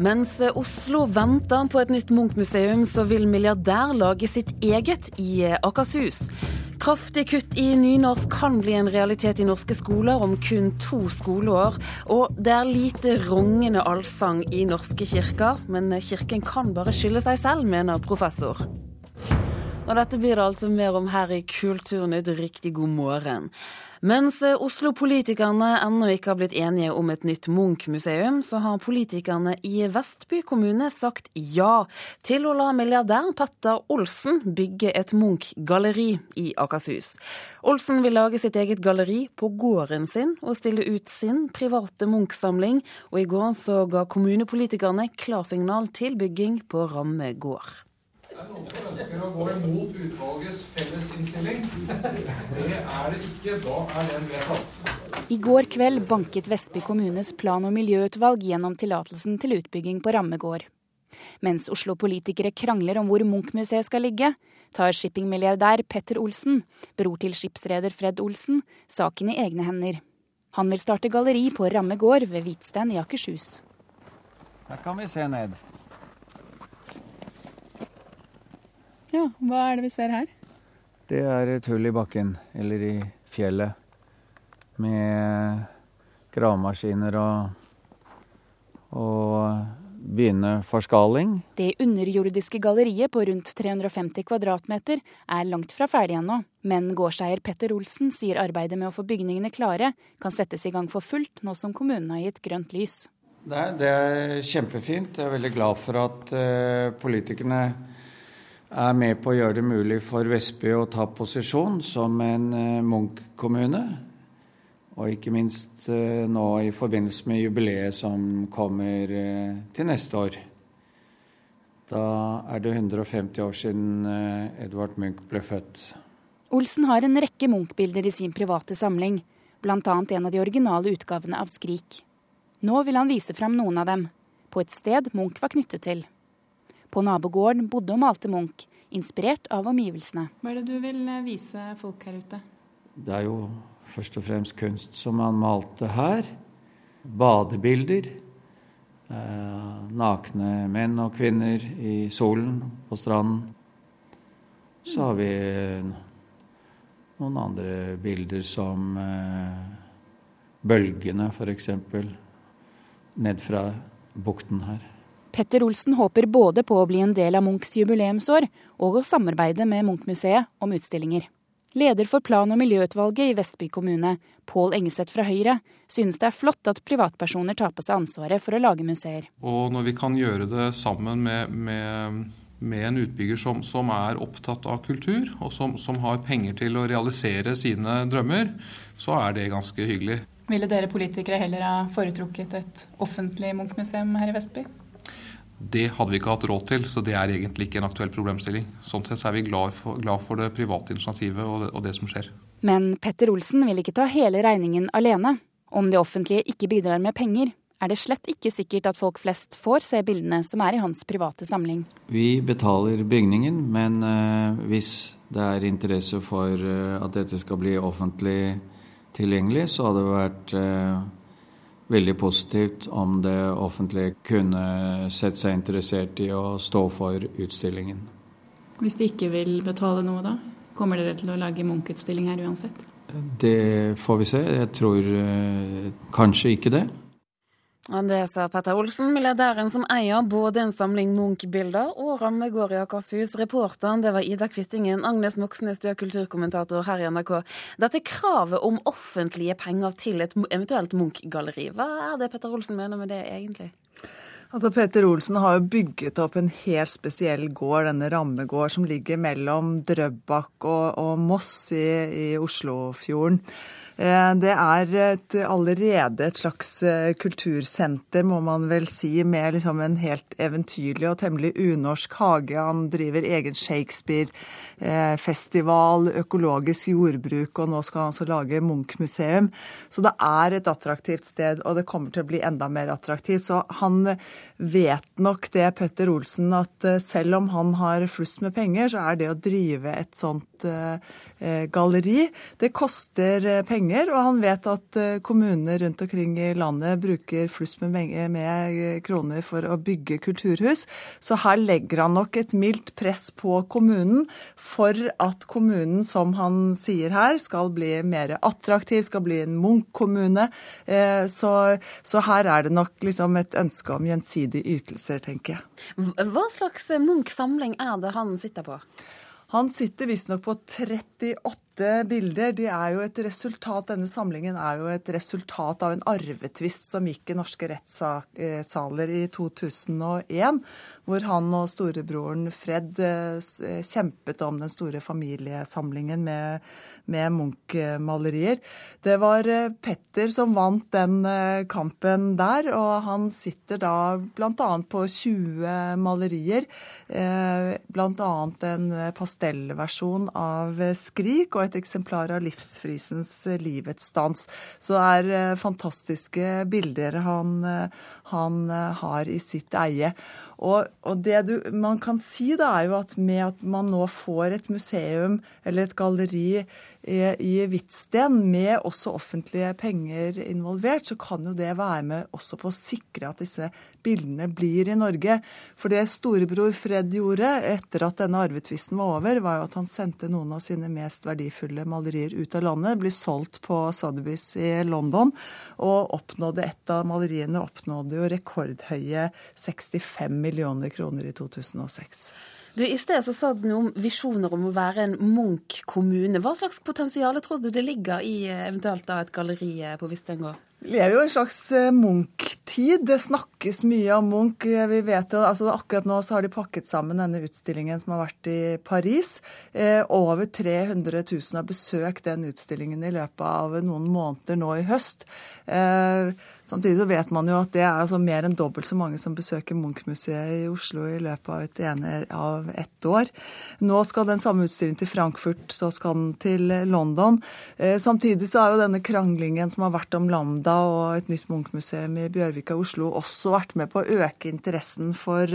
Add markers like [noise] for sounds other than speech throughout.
Mens Oslo venter på et nytt Munch-museum, så vil milliardær lage sitt eget i Akershus. Kraftig kutt i nynorsk kan bli en realitet i norske skoler om kun to skoleår. Og det er lite rungende allsang i norske kirker, men kirken kan bare skylde seg selv, mener professor. Og dette blir det altså mer om her i Kulturnytt. Riktig god morgen. Mens Oslo-politikerne ennå ikke har blitt enige om et nytt Munch-museum, så har politikerne i Vestby kommune sagt ja til å la milliardæren Petter Olsen bygge et Munch-galleri i Akershus. Olsen vil lage sitt eget galleri på gården sin og stille ut sin private Munch-samling, og i går så ga kommunepolitikerne klarsignal til bygging på Ramme gård. Det er noen som ønsker å gå imot utvalgets fellesinnstilling. Det er det ikke. Da er den vedtatt. I går kveld banket Vestby kommunes plan- og miljøutvalg gjennom tillatelsen til utbygging på Rammegård. Mens Oslo-politikere krangler om hvor Munch-museet skal ligge, tar shippingmilliardær Petter Olsen, bror til skipsreder Fred Olsen, saken i egne hender. Han vil starte galleri på Rammegård ved Hvitsten i Akershus. Her kan vi se ned. Ja, Hva er det vi ser her? Det er et hull i bakken, eller i fjellet, med gravemaskiner og, og begynne forskaling. Det underjordiske galleriet på rundt 350 kvadratmeter er langt fra ferdig ennå, men gårdseier Petter Olsen sier arbeidet med å få bygningene klare kan settes i gang for fullt nå som kommunen har gitt grønt lys. Det er, det er kjempefint. Jeg er veldig glad for at uh, politikerne er med på å gjøre det mulig for Vestby å ta posisjon som en uh, Munch-kommune. Og ikke minst uh, nå i forbindelse med jubileet som kommer uh, til neste år. Da er det 150 år siden Edvard Munch ble født. Olsen har en rekke Munch-bilder i sin private samling, bl.a. en av de originale utgavene av Skrik. Nå vil han vise fram noen av dem, på et sted Munch var knyttet til. På nabogården bodde og malte Munch, inspirert av omgivelsene. Hva er det du vil vise folk her ute? Det er jo først og fremst kunst som han malte her. Badebilder. Eh, nakne menn og kvinner i solen på stranden. Så har vi noen andre bilder som eh, bølgene, f.eks. Ned fra bukten her. Petter Olsen håper både på å bli en del av Munchs jubileumsår og å samarbeide med Munch-museet om utstillinger. Leder for plan- og miljøutvalget i Vestby kommune, Pål Engeseth fra Høyre, synes det er flott at privatpersoner tar på seg ansvaret for å lage museer. Og når vi kan gjøre det sammen med, med, med en utbygger som, som, er opptatt av kultur, og som, som har penger til å realisere sine drømmer, så er det ganske hyggelig. Ville dere politikere heller ha foretrukket et offentlig Munch-museum her i Vestby? Det hadde vi ikke hatt råd til, så det er egentlig ikke en aktuell problemstilling. Sånn sett så er vi glad for, glad for det private initiativet og det, og det, som skjer. Men Petter Olsen vil ikke ta hele regningen alene. Om det offentlige ikke bidrar med penger, er det slett ikke sikkert at folk flest får se bildene som er i hans private samling. Vi betaler bygningen, men uh, hvis det er interesse for uh, at dette skal bli offentlig tilgjengelig, så hadde det vært uh, veldig positivt om det offentlige kunne sett seg interessert i å stå for utstillingen. Hvis de ikke vil betale noe, da? Kommer dere til å lage Munch-utstilling her uansett? Det får vi se. Jeg tror eh, kanskje ikke det. Det sa Petter Olsen, milliardæren som eier både en samling Munch-bilder og Rammegård i Akershus. Reporteren det var Ida Kvittingen. Agnes Moxnes, du er kulturkommentator her i NRK. Dette kravet om offentlige penger til et eventuelt Munch-galleri, hva er det Petter Olsen mener med det egentlig? Altså, Petter Olsen har jo bygget opp en helt spesiell gård, denne Rammegård, som ligger mellom Drøbak og, og Moss i, i Oslofjorden. Eh, det er et, allerede et slags eh, kultursenter, må man vel si, med liksom en helt eventyrlig og temmelig unorsk hage. Han driver egen Shakespeare-festival, økologisk jordbruk, og nå skal han altså lage Munch-museum. Så det er et attraktivt sted, og det kommer til å bli enda mer attraktivt. Så han vet nok det Petter Olsen at eh, selv om han har flust med penger, så er det å drive et sånt eh, eh, galleri Det koster penger, og han vet at kommuner rundt omkring i landet bruker flust med, med kroner for å bygge kulturhus. Så her legger han nok et mildt press på kommunen for at kommunen, som han sier her, skal bli mer attraktiv, skal bli en Munch-kommune. Så, så her er det nok liksom et ønske om gjensidige ytelser, tenker jeg. Hva slags Munch-samling er det han sitter på? Han sitter visstnok på 38 bilder. De er jo et resultat, Denne samlingen er jo et resultat av en arvetvist som gikk i norske rettssaler i 2001, hvor han og storebroren Fred eh, kjempet om den store familiesamlingen med, med Munch-malerier. Det var eh, Petter som vant den eh, kampen der, og han sitter da bl.a. på 20 malerier, bl.a. en pastellversjon av Skrik og et eksemplar av Livsfrisens Livets dans. Så det er fantastiske bilder han, han har i sitt eie. Og, og det du, man kan si, da, er jo at med at man nå får et museum eller et galleri i, Hvitsten med også offentlige penger involvert, så kan jo det være med også på å sikre at disse bildene blir i Norge. For det storebror Fred gjorde etter at denne arvetvisten var over, var jo at han sendte noen av sine mest verdifulle malerier ut av landet, ble solgt på Sotheby's i London, og oppnådde et av maleriene oppnådde jo rekordhøye 65 millioner kroner i 2006. Du, I sted så sa du noe om visjoner om å være en Munch-kommune. Hva slags potensial tror du det ligger i eh, eventuelt da et galleri eh, på Vistengård? Vi lever jo i en slags eh, Munch-tid. Det snakkes mye om Munch. Vi vet jo, altså Akkurat nå så har de pakket sammen denne utstillingen som har vært i Paris. Eh, over 300 000 har besøkt den utstillingen i løpet av noen måneder nå i høst. Eh, Samtidig så vet man jo at det er altså mer enn dobbelt så mange som besøker Munch-museet i Oslo i løpet av et, ene, av ett år. Nå skal den samme utstillingen til Frankfurt, så skal den til London. Eh, samtidig så har jo denne kranglingen som har vært om Lambda og et nytt Munch-museum i Bjørvika i Oslo også vært med på å øke interessen for,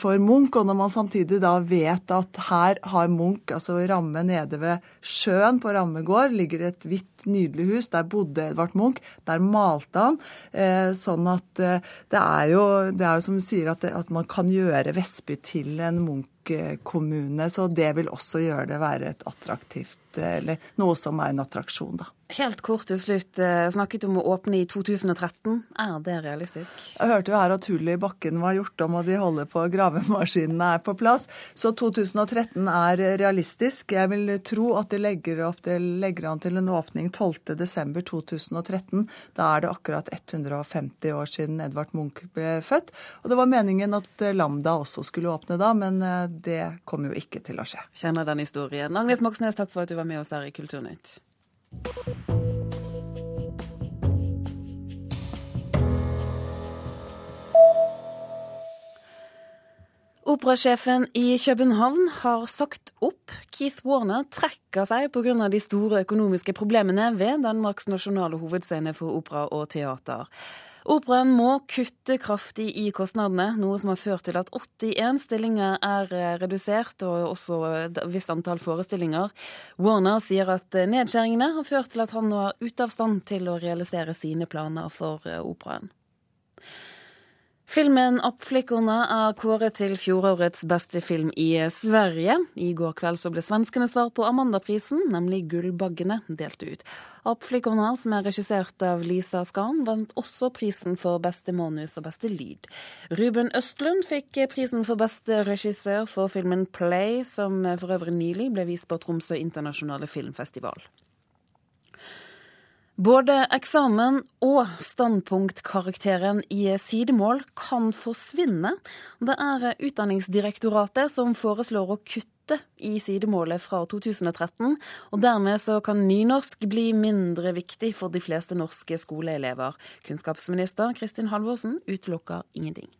for Munch. Og når man samtidig da vet at her har Munch, altså Ramme nede ved sjøen på Rammegård, ligger det et hvitt, nydelig hus. Der bodde Edvard Munch. Der malte han Eh, sånn at eh, det er jo, det er jo som du sier, at, det, at man kan gjøre Vestby til en Munch-kommune. Så det vil også gjøre det være et attraktivt, eller noe som er en attraksjon, da. Helt kort til slutt. Eh, snakket om å åpne i 2013. Er det realistisk? Jeg hørte jo her at hullet i bakken var gjort om, og de holder på, gravemaskinene er på plass. Så 2013 er realistisk. Jeg vil tro at de legger, opp, de legger an til en åpning 12.12.2013. Da er det akkurat 150 år siden Edvard Munch ble født. Og det var meningen at Lambda også skulle åpne da, men eh, det kommer jo ikke til å skje. Kjenner den historien. Agnes Moxnes, takk for at du var med oss her i Kulturnytt. Operasjefen i København har sagt opp. Keith Warner trekker seg pga. de store økonomiske problemene ved Danmarks nasjonale hovedscene for opera og teater. Operaen må kutte kraftig i kostnadene, noe som har ført til at 81 stillinger er eh, redusert, og også et visst antall forestillinger. Warner sier at nedskjæringene har ført til at han nå er ute av stand til å realisere sine planer for eh, operaen. Filmen 'Oppflikkorna' er kåret til fjorårets beste film i Sverige. I går kveld så ble svenskene svar på Amandaprisen, nemlig Gullbaggene, delt ut. 'Oppflikkorna', som er regissert av Lisa Skan, vant også prisen for beste manus og beste lyd. Ruben Østlund fikk prisen for beste regissør for filmen 'Play', som for øvrig nylig ble vist på Tromsø internasjonale filmfestival. Både eksamen og standpunktkarakteren i sidemål kan forsvinne. Det er Utdanningsdirektoratet som foreslår å kutte i sidemålet fra 2013, og dermed så kan nynorsk bli mindre viktig for de fleste norske skoleelever. Kunnskapsminister Kristin Halvorsen utelukker ingenting.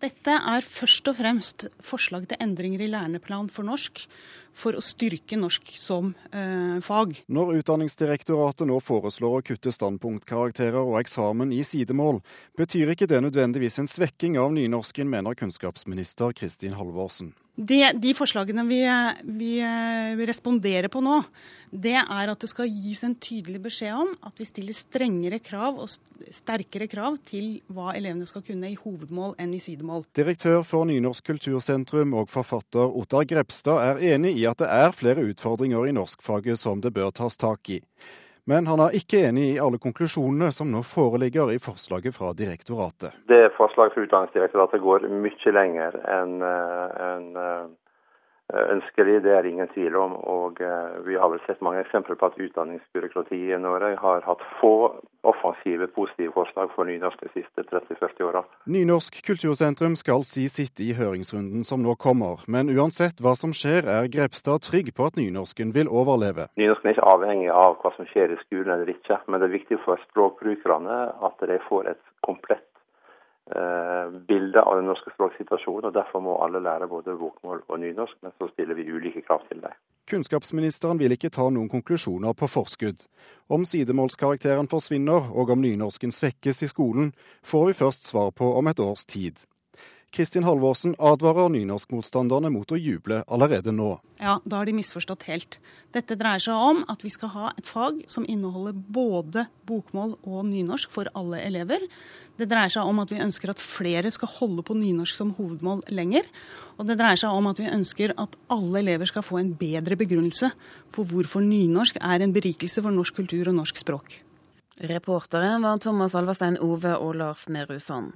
Dette er først og fremst forslag til endringer i læreplan for norsk for å styrke norsk som eh, fag. Når Utdanningsdirektoratet nå foreslår å kutte standpunktkarakterer og eksamen i sidemål, betyr ikke det nødvendigvis en svekking av nynorsken, mener kunnskapsminister Kristin Halvorsen. Det, de forslagene vi, vi, responderer på nå, det er at det skal gis en tydelig beskjed om at vi stiller strengere krav og sterkere krav til hva elevene skal kunne i hovedmål enn i sidemål. Direktør for Nynorsk kultursentrum og forfatter Ottar Grepstad er enig i at det er flere utfordringer i norskfaget som det bør tas tak i. Men han er ikke enig i alle konklusjonene som nå foreligger i forslaget fra direktoratet. Det forslaget fra Utdanningsdirektoratet går mye lenger enn en, eh, Eh, ønskelig, det er ingen tvil om. Og eh, vi har vel sett mange eksempler på at utdanningsbyråkratiet i Norge har hatt få offensive, positive forslag for nynorsk de siste 30-40 åra. Nynorsk kultursentrum skal si sitt i høringsrunden som nå kommer, men uansett hva som skjer, er Grepstad trygg på at nynorsken vil overleve. Nynorsken er ikke avhengig av hva som skjer i skolen eller ikke, men det er viktig for språkbrukerne at de får et komplett Eh, bilde av den norske språksituasjonen. og Derfor må alle lære både bokmål og nynorsk, men så stiller vi ulike krav til dem. Kunnskapsministeren vil ikke ta noen konklusjoner på forskudd. Om sidemålskarakteren forsvinner og om nynorsken svekkes i skolen, får vi først svar på om et års tid. Kristin Halvorsen advarer nynorskmotstanderne mot å juble allerede nå. Ja, da har de misforstått helt. Dette dreier seg om at vi skal ha et fag som inneholder både bokmål og nynorsk for alle elever. Det dreier seg om at vi ønsker at flere skal holde på nynorsk som hovedmål lenger. Og det dreier seg om at vi ønsker at alle elever skal få en bedre begrunnelse for hvorfor nynorsk er en berikelse for norsk kultur og norsk språk. Reportere var Thomas Alverstein Ove og Lars Nehru Sand.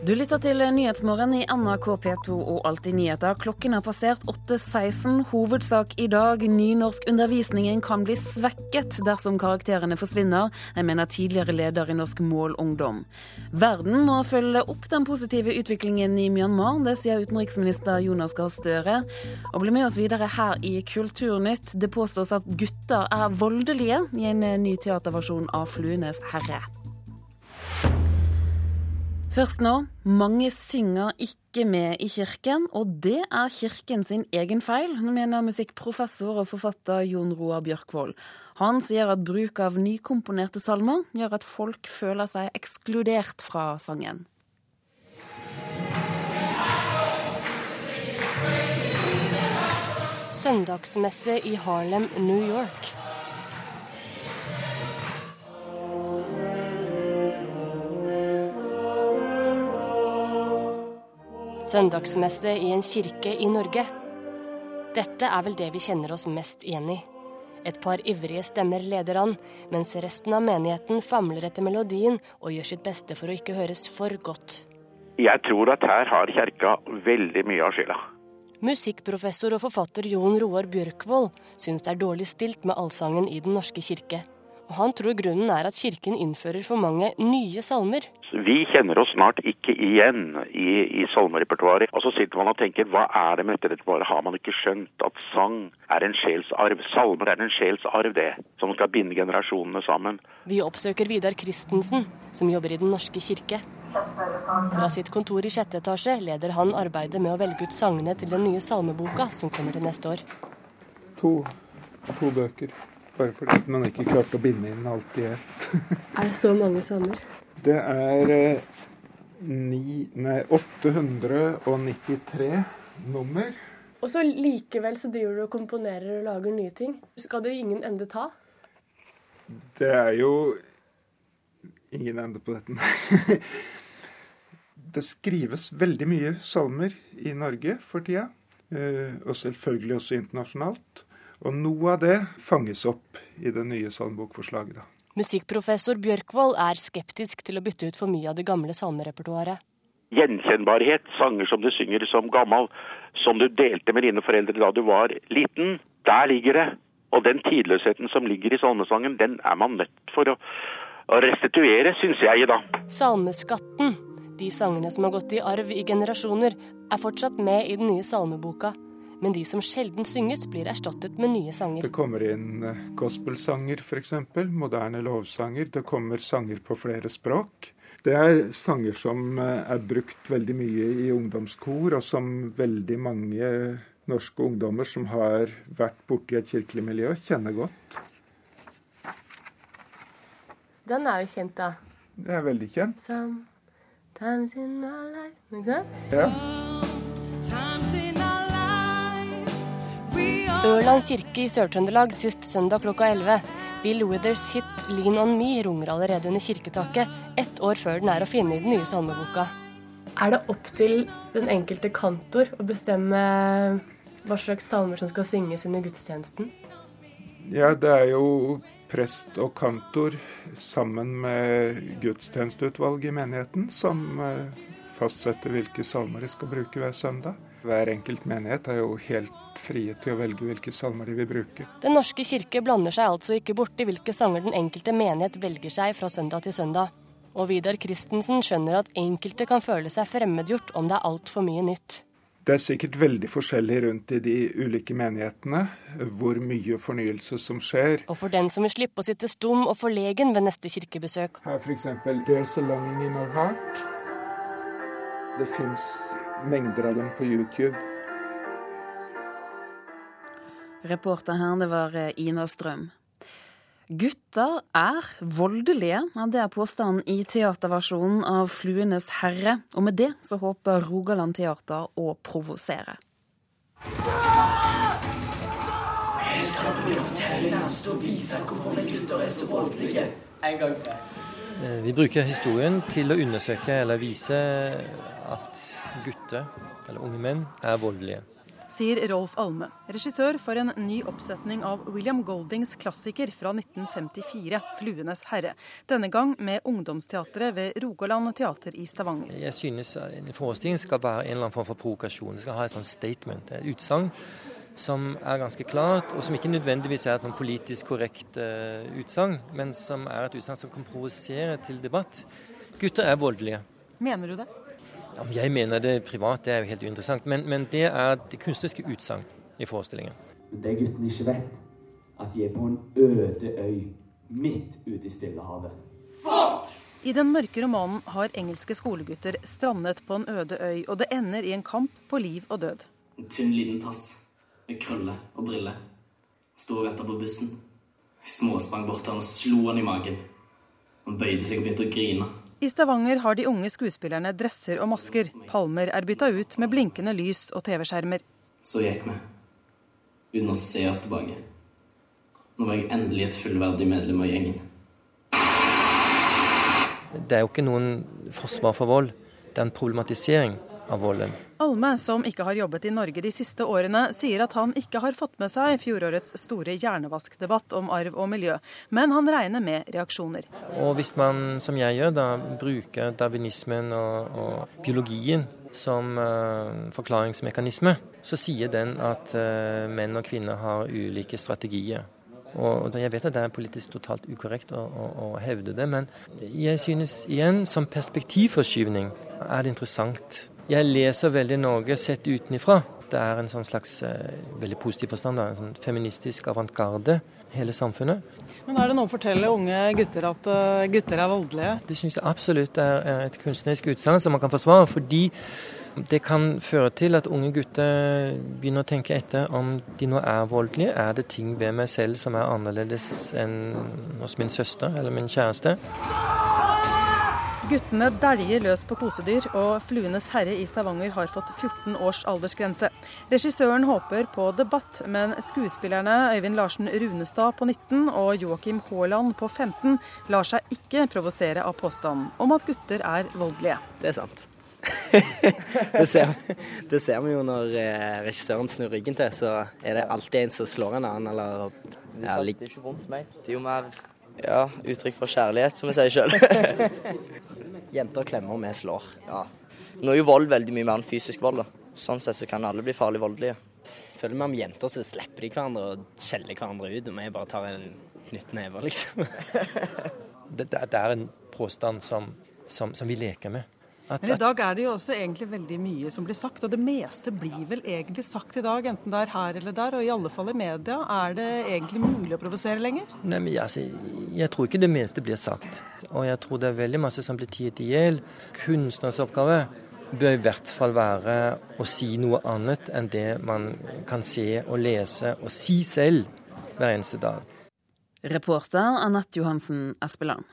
Du lytter til Nyhetsmorgen i NRK P2 og Alltid nyheter. Klokken har passert 8.16. Hovedsak i dag. Nynorskundervisningen kan bli svekket dersom karakterene forsvinner. Jeg mener tidligere leder i Norsk Målungdom. Verden må følge opp den positive utviklingen i Myanmar. Det sier utenriksminister Jonas Gahr Støre. Og bli med oss videre her i Kulturnytt. Det påstås at gutter er voldelige i en ny teaterversjon av 'Fluenes herre'. Først nå. Mange synger ikke med i kirken, og det er kirken sin egen feil, mener musikkprofessor og forfatter Jon Roar Bjørkvold. Han sier at bruk av nykomponerte salmer gjør at folk føler seg ekskludert fra sangen. Søndagsmesse i Harlem, New York. Søndagsmesse i en kirke i Norge. Dette er vel det vi kjenner oss mest igjen i. Et par ivrige stemmer leder an, mens resten av menigheten famler etter melodien og gjør sitt beste for å ikke høres for godt. Jeg tror at her har kirka veldig mye av skylda. Musikkprofessor og forfatter Jon Roar Bjørkvold syns det er dårlig stilt med allsangen i Den norske kirke. Og han tror grunnen er at kirken innfører for mange nye salmer. Vi kjenner oss snart ikke igjen i, i salmerepertoaret. Og så sitter man og tenker hva er det med dette repertoaret? Har man ikke skjønt at sang er en sjelsarv? Salmer er en sjelsarv, det. Som skal binde generasjonene sammen. Vi oppsøker Vidar Christensen, som jobber i Den norske kirke. Fra sitt kontor i sjette etasje leder han arbeidet med å velge ut sangene til den nye salmeboka som kommer til neste år. To, to bøker. Bare fordi man ikke klarte å binde inn alt i ett. [laughs] er det så mange salmer? Det er eh, ni, nei, 893 nummer. Og så likevel så driver du og komponerer og lager nye ting. Skal det ingen ende ta? Det er jo ingen ende på dette. [laughs] det skrives veldig mye salmer i Norge for tida. Eh, og selvfølgelig også internasjonalt. Og noe av det fanges opp i det nye salmbokforslaget. da. Musikkprofessor Bjørkvold er skeptisk til å bytte ut for mye av det gamle salmerepertoaret. Gjenkjennbarhet, sanger som du synger som gammel, som du delte med dine foreldre da du var liten, der ligger det. Og den tidløsheten som ligger i salmesangen, den er man nødt for å, å restituere, syns jeg, da. Salmeskatten, de sangene som har gått i arv i generasjoner, er fortsatt med i den nye salmeboka men de som sjelden synges, blir erstattet med nye sanger. Det kommer inn eh, gospelsanger f.eks., moderne lovsanger. Det kommer sanger på flere språk. Det er sanger som eh, er brukt veldig mye i ungdomskor, og som veldig mange norske ungdommer som har vært borti et kirkelig miljø, kjenner godt. Den er jo kjent, da. Det er veldig kjent. Sometimes in my life. Ikke sant? Ja. Ørland kirke i Sør-Trøndelag sist søndag klokka 11. Bill Withers hit 'Lean On Me' runger allerede under kirketaket, ett år før den er å finne i den nye salmeboka. Er det opp til den enkelte kantor å bestemme hva slags salmer som skal synges under gudstjenesten? Ja, det er jo prest og kantor sammen med gudstjenesteutvalget i menigheten som eh, fastsetter hvilke salmer de skal bruke hver søndag. Hver enkelt menighet er jo helt frie til å velge hvilke salmer de vil bruke. Den norske kirke blander seg altså ikke borti hvilke sanger den enkelte menighet velger seg fra søndag til søndag. Og Vidar Christensen skjønner at enkelte kan føle seg fremmedgjort om det er altfor mye nytt. Det er sikkert veldig forskjellig rundt i de ulike menighetene hvor mye fornyelse som skjer. Og for den som vil slippe å sitte stum og forlegen ved neste kirkebesøk. Her f.eks. 'There's a longing in our heart'. Det fins mengder av dem på YouTube. Reporter her, det var eh, Ina Strøm. Gutter er voldelige, det er påstanden i teaterversjonen av 'Fluenes herre'. Og med det så håper Rogaland Teater å provosere. Jeg skal bruke fortellingen hans vise hvorfor vi gutter er så voldelige. En gang til. Eh, Vi bruker historien til å undersøke eller vise at gutter, eller unge menn, er voldelige. Sier Rolf Alme, regissør for en ny oppsetning av William Goldings klassiker fra 1954, 'Fluenes herre'. Denne gang med Ungdomsteatret ved Rogaland teater i Stavanger. Jeg synes en forestilling skal være en eller annen form for provokasjon. Det skal ha et sånt statement, et utsagn som er ganske klart, og som ikke nødvendigvis er et sånn politisk korrekt uh, utsagn, men som er et utsagn som kan provosere til debatt. Gutter er voldelige. Mener du det? Om jeg mener det privat, det er jo helt uinteressant, men, men det er det kunstneriske utsagn i forestillingen. Det guttene ikke vet, at de er på en øde øy midt ute i Stillehavet. I den mørke romanen har engelske skolegutter strandet på en øde øy, og det ender i en kamp på liv og død. En tynn liten tass med krølle og briller. Sto og venta på bussen. Jeg småsprang bort til han og slo han i magen. Han bøyde seg og begynte å grine. I Stavanger har de unge skuespillerne dresser og masker. Palmer er bytta ut med blinkende lys og TV-skjermer. Så gikk vi, uten å se oss tilbake. Nå var jeg endelig et fullverdig medlem av gjengen. Det er jo ikke noen forsvar for vold, det er en problematisering av volden. Alme, som ikke har jobbet i Norge de siste årene, sier at han ikke har fått med seg fjorårets store hjernevaskdebatt om arv og miljø, men han regner med reaksjoner. Og hvis man, som jeg gjør, da bruker darwinismen og, og biologien som uh, forklaringsmekanisme, så sier den at uh, menn og kvinner har ulike strategier. Og Jeg vet at det er politisk totalt ukorrekt å, å, å hevde det, men jeg synes igjen, som perspektivforskyvning, er det interessant. Jeg leser veldig Norge sett utenfra. Det er en sånn slags uh, veldig positiv forstand, en sånn feministisk avantgarde hele samfunnet. Men Er det noe å fortelle unge gutter at uh, gutter er voldelige? Det syns jeg absolutt er, er et kunstnerisk utsagn som man kan forsvare. fordi det kan føre til at unge gutter begynner å tenke etter om de nå er voldelige. Er det ting ved meg selv som er annerledes enn hos min søster eller min kjæreste? Guttene dæljer løs på kosedyr, og 'Fluenes herre' i Stavanger har fått 14 års aldersgrense. Regissøren håper på debatt, men skuespillerne Øyvind Larsen Runestad på 19 og Joakim Haaland på 15 lar seg ikke provosere av påstanden om at gutter er voldelige. Det er sant. [laughs] det, ser, det, ser, vi jo når eh, regissøren snur ryggen til, så er det alltid en som slår en annen, eller ja, Det er ikke vondt meg. Det er jo mer ja, uttrykk for kjærlighet, som jeg sier sjøl. [laughs] Jenter klemmer, vi slår. Ja. Nå er jo vold veldig mye mer enn fysisk vold. da. Sånn sett så kan alle bli farlig voldelige. Føler vi om jenter så slipper de hverandre og skjeller hverandre ut, og vi bare tar en knyttneve, liksom. [laughs] det, det, er en påstand som, som, som vi leker med. At, Men i dag er det jo også egentlig veldig mye som blir sagt, og det meste blir vel egentlig sagt i dag, enten det er her eller der, og i alle fall i media. Er det egentlig mulig å provosere lenger? Nei, men altså, Jeg tror ikke det meste blir sagt. Og jeg tror det er veldig masse som blir tiet i hjel. Kunstners oppgave bør i hvert fall være å si noe annet enn det man kan se og lese og si selv hver eneste dag. Reporter Anette Johansen Espeland.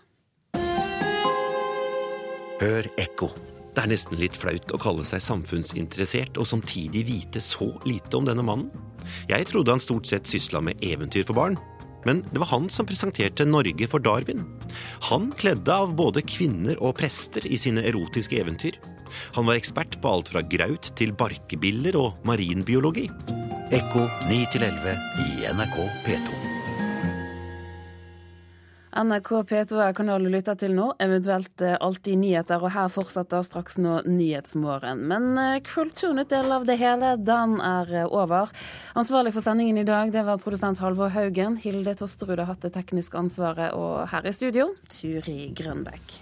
Hør ekko. Det er nesten litt flaut å kalle seg samfunnsinteressert og samtidig vite så lite om denne mannen. Jeg trodde han stort sett sysla med eventyr for barn. Men det var han som presenterte Norge for Darwin. Han kledde av både kvinner og prester i sine erotiske eventyr. Han var ekspert på alt fra graut til barkebiller og marinbiologi. Ekko 9 11 i NRK P2. NRK P2 er kanalen du lytter til nå, eventuelt eh, Alltid nyheter, og her fortsetter straks nå Nyhetsmorgen. Men eh, Kulturnytt-delen av det hele, den er eh, over. Ansvarlig for sendingen i dag, det var produsent Halvor Haugen. Hilde Tosterud har hatt det tekniske ansvaret, og her i studio, Turi Grønbekk.